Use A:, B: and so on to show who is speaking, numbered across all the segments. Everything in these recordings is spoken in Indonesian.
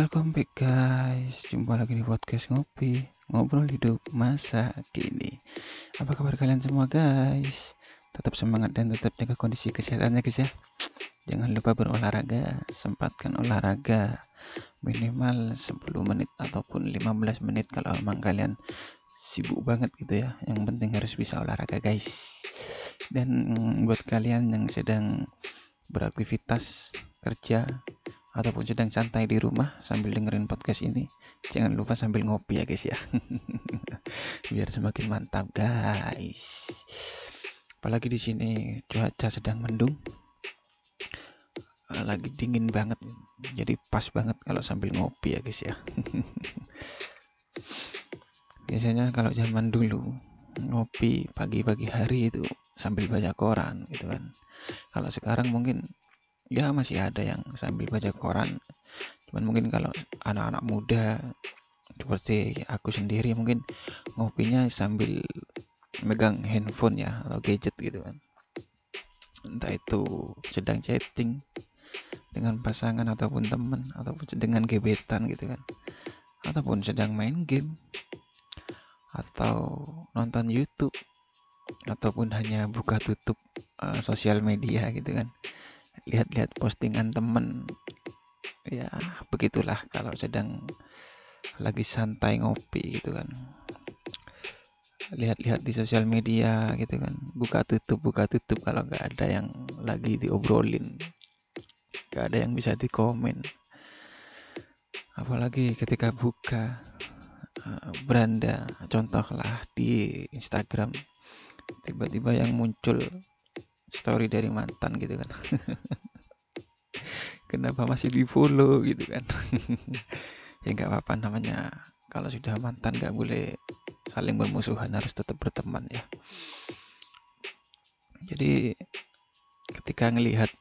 A: Welcome back guys, jumpa lagi di podcast ngopi Ngobrol hidup masa kini. Apa kabar kalian semua guys? Tetap semangat dan tetap jaga kondisi kesehatannya guys ya. Jangan lupa berolahraga, sempatkan olahraga Minimal 10 menit ataupun 15 menit kalau emang kalian sibuk banget gitu ya. Yang penting harus bisa olahraga guys. Dan buat kalian yang sedang beraktivitas kerja ataupun sedang santai di rumah sambil dengerin podcast ini. Jangan lupa sambil ngopi ya guys ya. Biar semakin mantap guys. Apalagi di sini cuaca sedang mendung. Eh, lagi dingin banget. Jadi pas banget kalau sambil ngopi ya guys ya. Biasanya kalau zaman dulu ngopi pagi-pagi hari itu sambil baca koran gitu kan. Kalau sekarang mungkin ya masih ada yang sambil baca koran. Cuman mungkin kalau anak-anak muda seperti aku sendiri mungkin ngopinya sambil megang handphone ya atau gadget gitu kan. Entah itu sedang chatting dengan pasangan ataupun teman ataupun sedang gebetan gitu kan. Ataupun sedang main game atau nonton YouTube ataupun hanya buka tutup uh, sosial media gitu kan lihat-lihat postingan temen. Ya begitulah kalau sedang lagi santai ngopi gitu kan. Lihat-lihat di sosial media gitu kan. Buka tutup buka tutup kalau nggak ada yang lagi diobrolin. Nggak ada yang bisa dikomen. Apalagi ketika buka uh, beranda. Contohlah di Instagram tiba-tiba yang muncul story dari mantan gitu kan. Kenapa masih di follow gitu kan. Ya nggak apa-apa namanya kalau sudah mantan nggak boleh saling bermusuhan harus tetap berteman ya. Jadi ketika ngelihat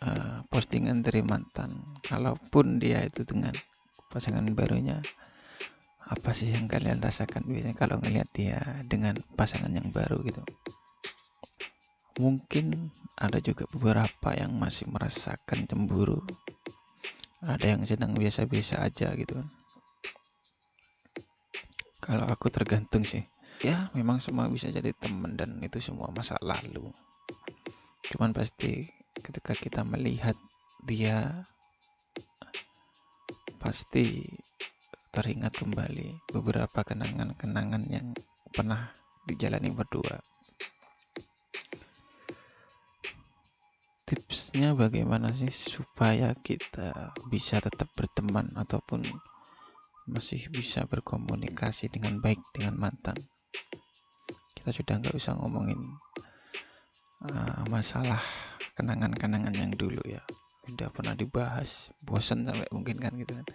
A: uh, postingan dari mantan kalaupun dia itu dengan pasangan barunya apa sih yang kalian rasakan? Biasanya kalau ngelihat dia dengan pasangan yang baru gitu Mungkin ada juga beberapa yang masih merasakan cemburu. Ada yang sedang biasa-biasa aja gitu kan. Kalau aku tergantung sih. Ya, memang semua bisa jadi teman dan itu semua masa lalu. Cuman pasti ketika kita melihat dia pasti teringat kembali beberapa kenangan-kenangan yang pernah dijalani berdua. Tipsnya bagaimana sih supaya kita bisa tetap berteman ataupun masih bisa berkomunikasi dengan baik dengan mantan? Kita sudah nggak usah ngomongin uh, masalah kenangan-kenangan yang dulu ya. Sudah pernah dibahas bosan sampai mungkin kan gitu kan.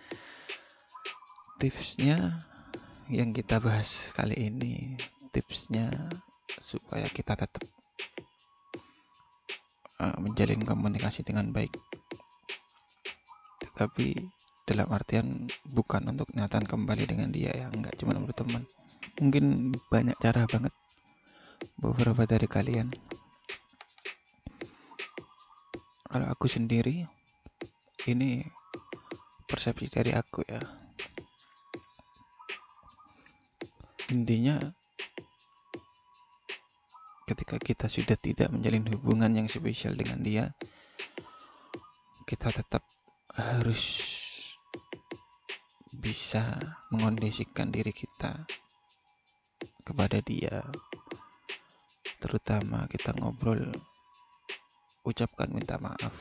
A: Tipsnya yang kita bahas kali ini tipsnya supaya kita tetap uh, menjalin komunikasi dengan baik. Tapi dalam artian bukan untuk niatan kembali dengan dia ya nggak cuma berteman. Mungkin banyak cara banget beberapa dari kalian. Kalau aku sendiri ini persepsi dari aku ya. Intinya ketika kita sudah tidak menjalin hubungan yang spesial dengan dia kita tetap harus bisa mengondisikan diri kita kepada dia. Terutama kita ngobrol ucapkan minta maaf.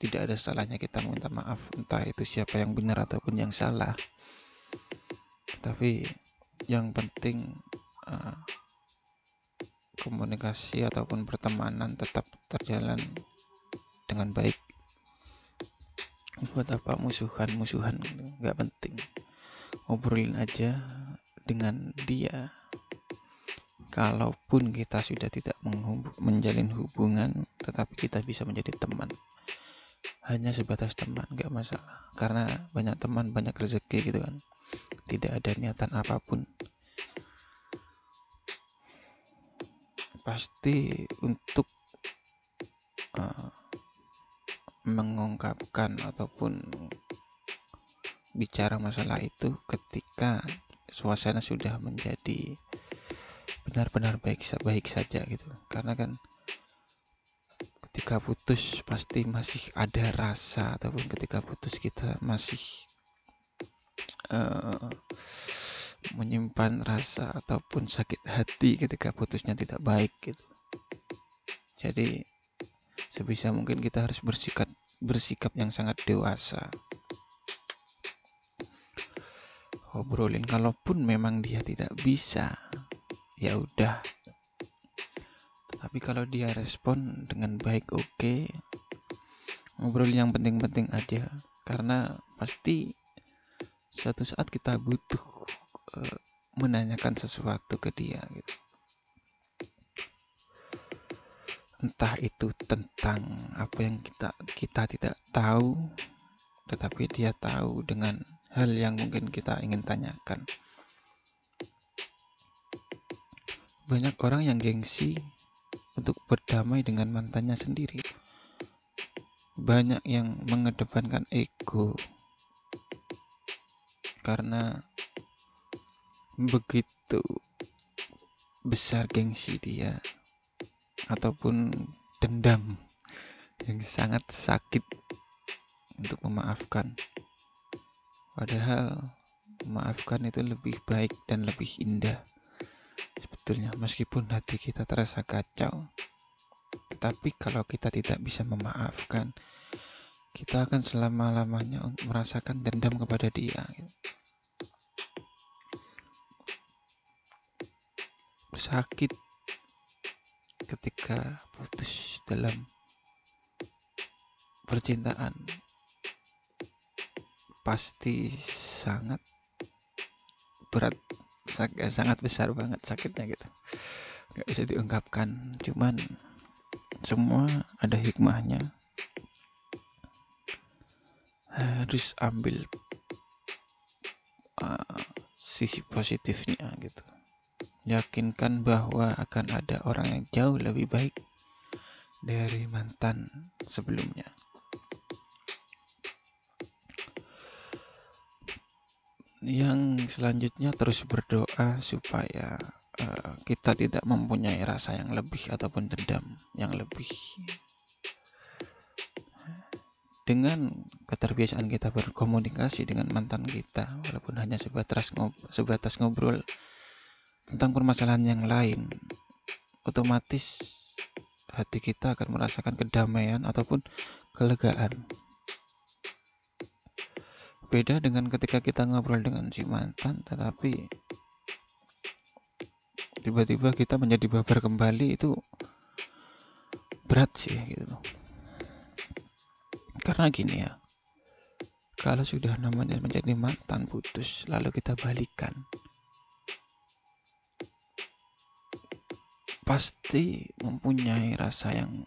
A: Tidak ada salahnya kita minta maaf entah itu siapa yang benar ataupun yang salah. Tapi yang penting uh, komunikasi ataupun pertemanan tetap terjalan dengan baik. Buat apa musuhan-musuhan nggak penting. Ngobrolin aja dengan dia. Kalaupun kita sudah tidak menjalin hubungan tetapi kita bisa menjadi teman. Hanya sebatas teman nggak masalah. Karena banyak teman banyak rezeki gitu kan. Tidak ada niatan apa pun pasti untuk uh, mengungkapkan ataupun bicara masalah itu ketika suasana sudah menjadi benar-benar baik baik saja gitu. Karena kan ketika putus pasti masih ada rasa ataupun ketika putus kita masih uh, menyimpan rasa ataupun sakit hati ketika putusnya tidak baik gitu. Jadi sebisa mungkin kita harus bersikap bersikap yang sangat dewasa. Obrolin kalaupun memang dia tidak bisa ya udah. Tapi kalau dia respon dengan baik oke. Okay. ngobrol yang penting-penting aja. Karena pasti suatu saat kita butuh uh, menanyakan sesuatu ke dia gitu. Entah itu tentang apa yang kita kita tidak tahu tetapi dia tahu dengan hal yang mungkin kita ingin tanyakan. Banyak orang yang gengsi untuk berdamai dengan mantannya sendiri. Banyak yang mengedepankan ego. Karena begitu besar gengsi dia ataupun dendam yang sangat sakit untuk memaafkan. Padahal memaafkan itu lebih baik dan lebih indah sebetulnya meskipun hati kita terasa kacau tetapi kalau kita tidak bisa memaafkan kita akan selama-lamanya merasakan dendam kepada dia sakit ketika putus dalam percintaan. Pasti sangat berat sangat besar banget sakitnya gitu. Nggak bisa diungkapkan cuman semua ada hikmahnya. Harus ambil uh, sisi positifnya gitu yakinkan bahwa akan ada orang yang jauh lebih baik dari mantan sebelumnya. Yang selanjutnya terus berdoa supaya uh, kita tidak mempunyai rasa yang lebih ataupun dendam yang lebih. Dengan keterbiasaan kita berkomunikasi dengan mantan kita walaupun hanya sebatas ngob sebatas ngobrol tentang permasalahan yang lain otomatis hati kita akan merasakan kedamaian ataupun kelegaan. Beda dengan ketika kita ngobrol dengan si mantan tetapi tiba-tiba kita menjadi baper kembali itu berat sih gitu karena gini ya kalau sudah namanya menjadi mantan putus lalu kita balikan pasti mempunyai rasa yang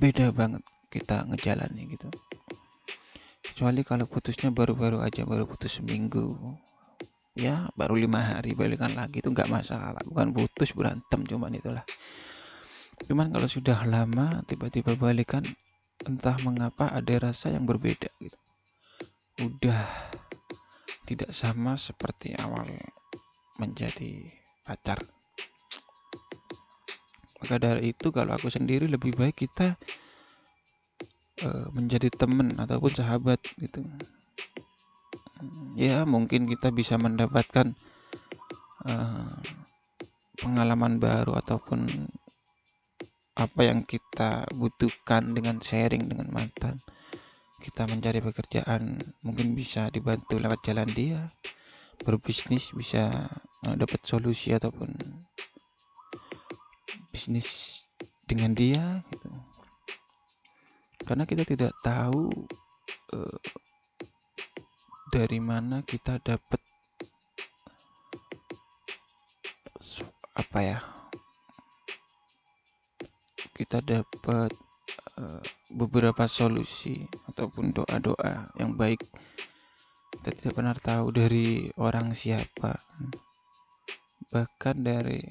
A: beda banget kita ngejalani gitu. Kecuali kalau putusnya baru-baru aja baru putus seminggu. Ya baru lima hari balikan lagi itu nggak masalah. Bukan putus berantem cuman itulah. Cuman kalau sudah lama tiba-tiba balikan entah mengapa ada rasa yang berbeda gitu. Udah tidak sama seperti awal menjadi pacar maka dari itu kalau aku sendiri lebih baik kita uh, menjadi teman ataupun sahabat gitu. Ya mungkin kita bisa mendapatkan uh, pengalaman baru ataupun apa yang kita butuhkan dengan sharing dengan mantan. Kita mencari pekerjaan mungkin bisa dibantu lewat jalan dia berbisnis bisa uh, dapat solusi ataupun bisnis dengan dia gitu. Karena kita tidak tahu uh, dari mana kita dapat apa ya kita dapat uh, beberapa solusi ataupun doa-doa yang baik. Kita tidak pernah tahu dari orang siapa. Bahkan dari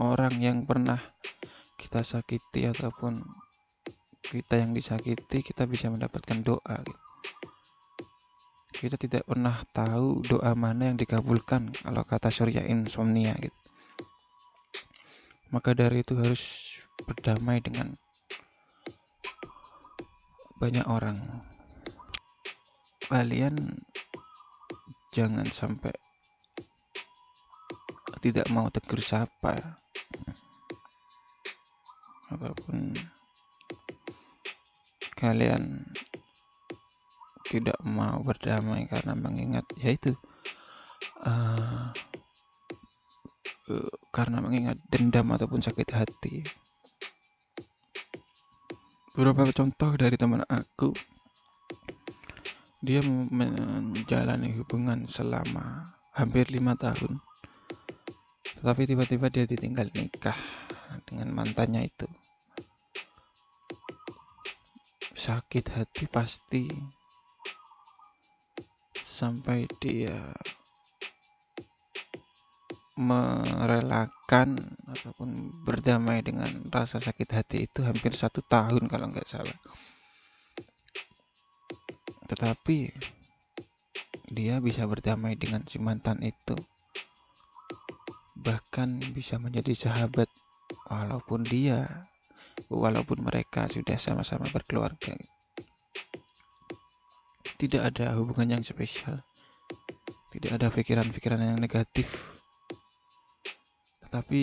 A: orang yang pernah kita sakiti ataupun kita yang disakiti kita bisa mendapatkan doa gitu. kita tidak pernah tahu doa mana yang dikabulkan kalau kata surya insomnia gitu. Maka dari itu harus berdamai dengan banyak orang. Kalian jangan sampai tidak mau tegur sapa apa pun. Kalian tidak mau berdamai karena mengingat yaitu uh, karena mengingat dendam ataupun sakit hati. Beberapa contoh dari teman aku. Dia menjalani hubungan selama hampir lima tahun tetapi tiba-tiba dia ditinggal nikah dengan mantannya itu. Sakit hati pasti. Sampai dia merelakan ataupun berdamai dengan rasa sakit hati itu hampir satu tahun kalau nggak salah. Tetapi dia bisa berdamai dengan si mantan itu bahkan bisa menjadi sahabat walaupun dia walaupun mereka sudah sama-sama berkeluarga. Tidak ada hubungan yang spesial. Tidak ada pikiran-pikiran yang negatif. Tetapi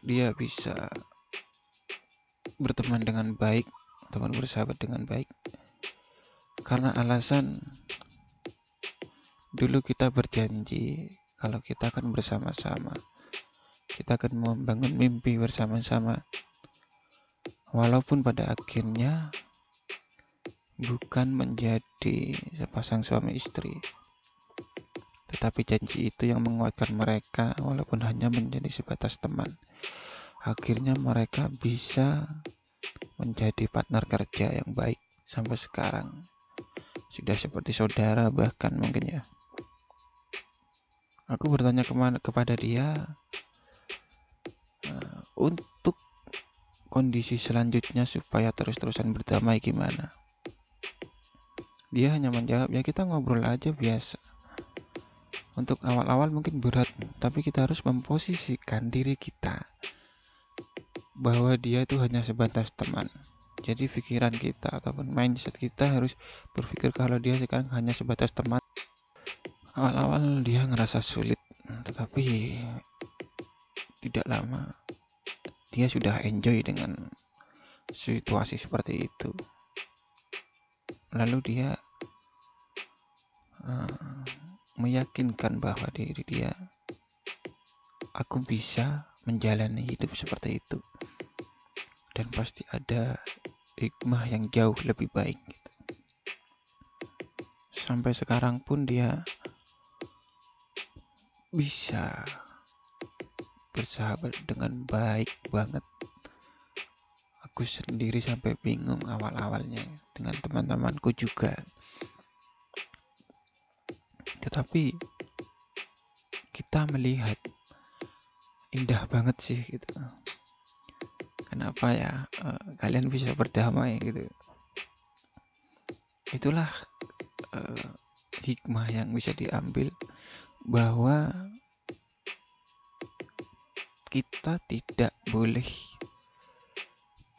A: dia bisa berteman dengan baik, teman bersahabat dengan baik. Karena alasan dulu kita berjanji kalau kita akan bersama-sama. Kita akan membangun mimpi bersama-sama. Walaupun pada akhirnya bukan menjadi sepasang suami istri. Tetapi janji itu yang menguatkan mereka walaupun hanya menjadi sebatas teman. Akhirnya mereka bisa menjadi partner kerja yang baik sampai sekarang. Sudah seperti saudara bahkan mungkin ya aku bertanya ke mana kepada dia uh, untuk kondisi selanjutnya supaya terus-terusan berdamai gimana? Dia hanya menjawab, ya kita ngobrol aja biasa. Untuk awal-awal mungkin berat, tapi kita harus memposisikan diri kita bahwa dia itu hanya sebatas teman. Jadi pikiran kita ataupun mindset kita harus berpikir kalau dia sekarang hanya sebatas teman. Awal-awal dia ngerasa sulit, tetapi tidak lama dia sudah enjoy dengan situasi seperti itu lalu dia uh, meyakinkan bahwa diri dia aku bisa menjalani hidup seperti itu dan pasti ada hikmah yang jauh lebih baik gitu. sampai sekarang pun dia bisa bersahabat dengan baik banget. Aku sendiri sampai bingung awal-awalnya dengan teman-temanku juga. Tetapi kita melihat indah banget sih gitu. Kenapa ya uh, kalian bisa berdamai gitu? Itulah uh, hikmah yang bisa diambil bahwa kita tidak boleh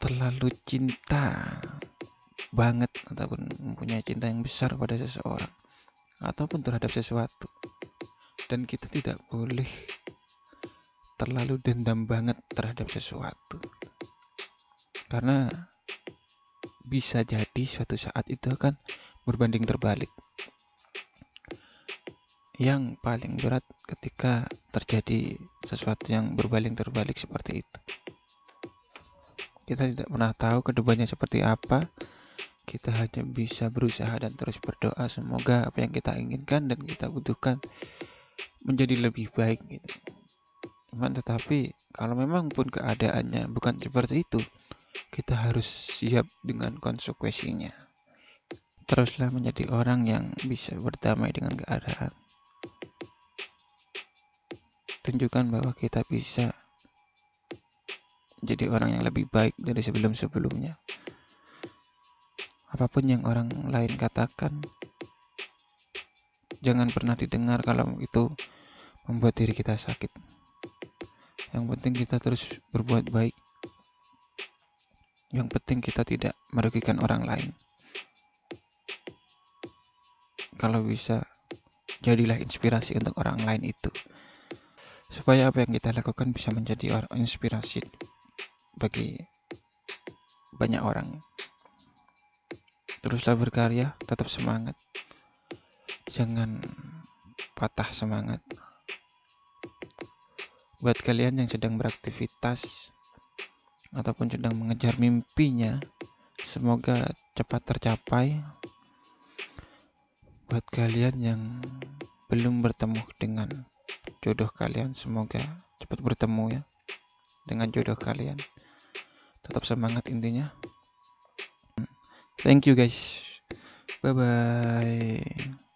A: terlalu cinta banget ataupun mempunyai cinta yang besar pada seseorang ataupun terhadap sesuatu. Dan kita tidak boleh terlalu dendam banget terhadap sesuatu. Karena bisa jadi suatu saat itu akan berbanding terbalik yang paling berat ketika terjadi sesuatu yang berbalik terbalik seperti itu. Kita tidak pernah tahu ke depannya seperti apa. Kita hanya bisa berusaha dan terus berdoa semoga apa yang kita inginkan dan kita butuhkan menjadi lebih baik gitu. Cuman tetapi kalau memang pun keadaannya bukan seperti itu, kita harus siap dengan konsekuensinya. Teruslah menjadi orang yang bisa berdamai dengan keadaan tunjukkan bahwa kita bisa jadi orang yang lebih baik dari sebelum-sebelumnya. apa pun yang orang lain katakan jangan pernah didengar kalau itu membuat diri kita sakit. Yang penting kita terus berbuat baik. Yang penting kita tidak merugikan orang lain. Kalau bisa jadilah inspirasi untuk orang lain itu supaya apa yang kita lakukan bisa menjadi inspirasi bagi banyak orang. Teruslah berkarya tetap semangat. Jangan patah semangat. Buat kalian yang sedang beraktivitas ataupun sedang mengejar mimpinya semoga cepat tercapai. Buat kalian yang belum bertemu dengan jodoh kalian. Semoga cepat bertemu ya dengan jodoh kalian. Tetap semangat intinya. Thank you guys. Bye bye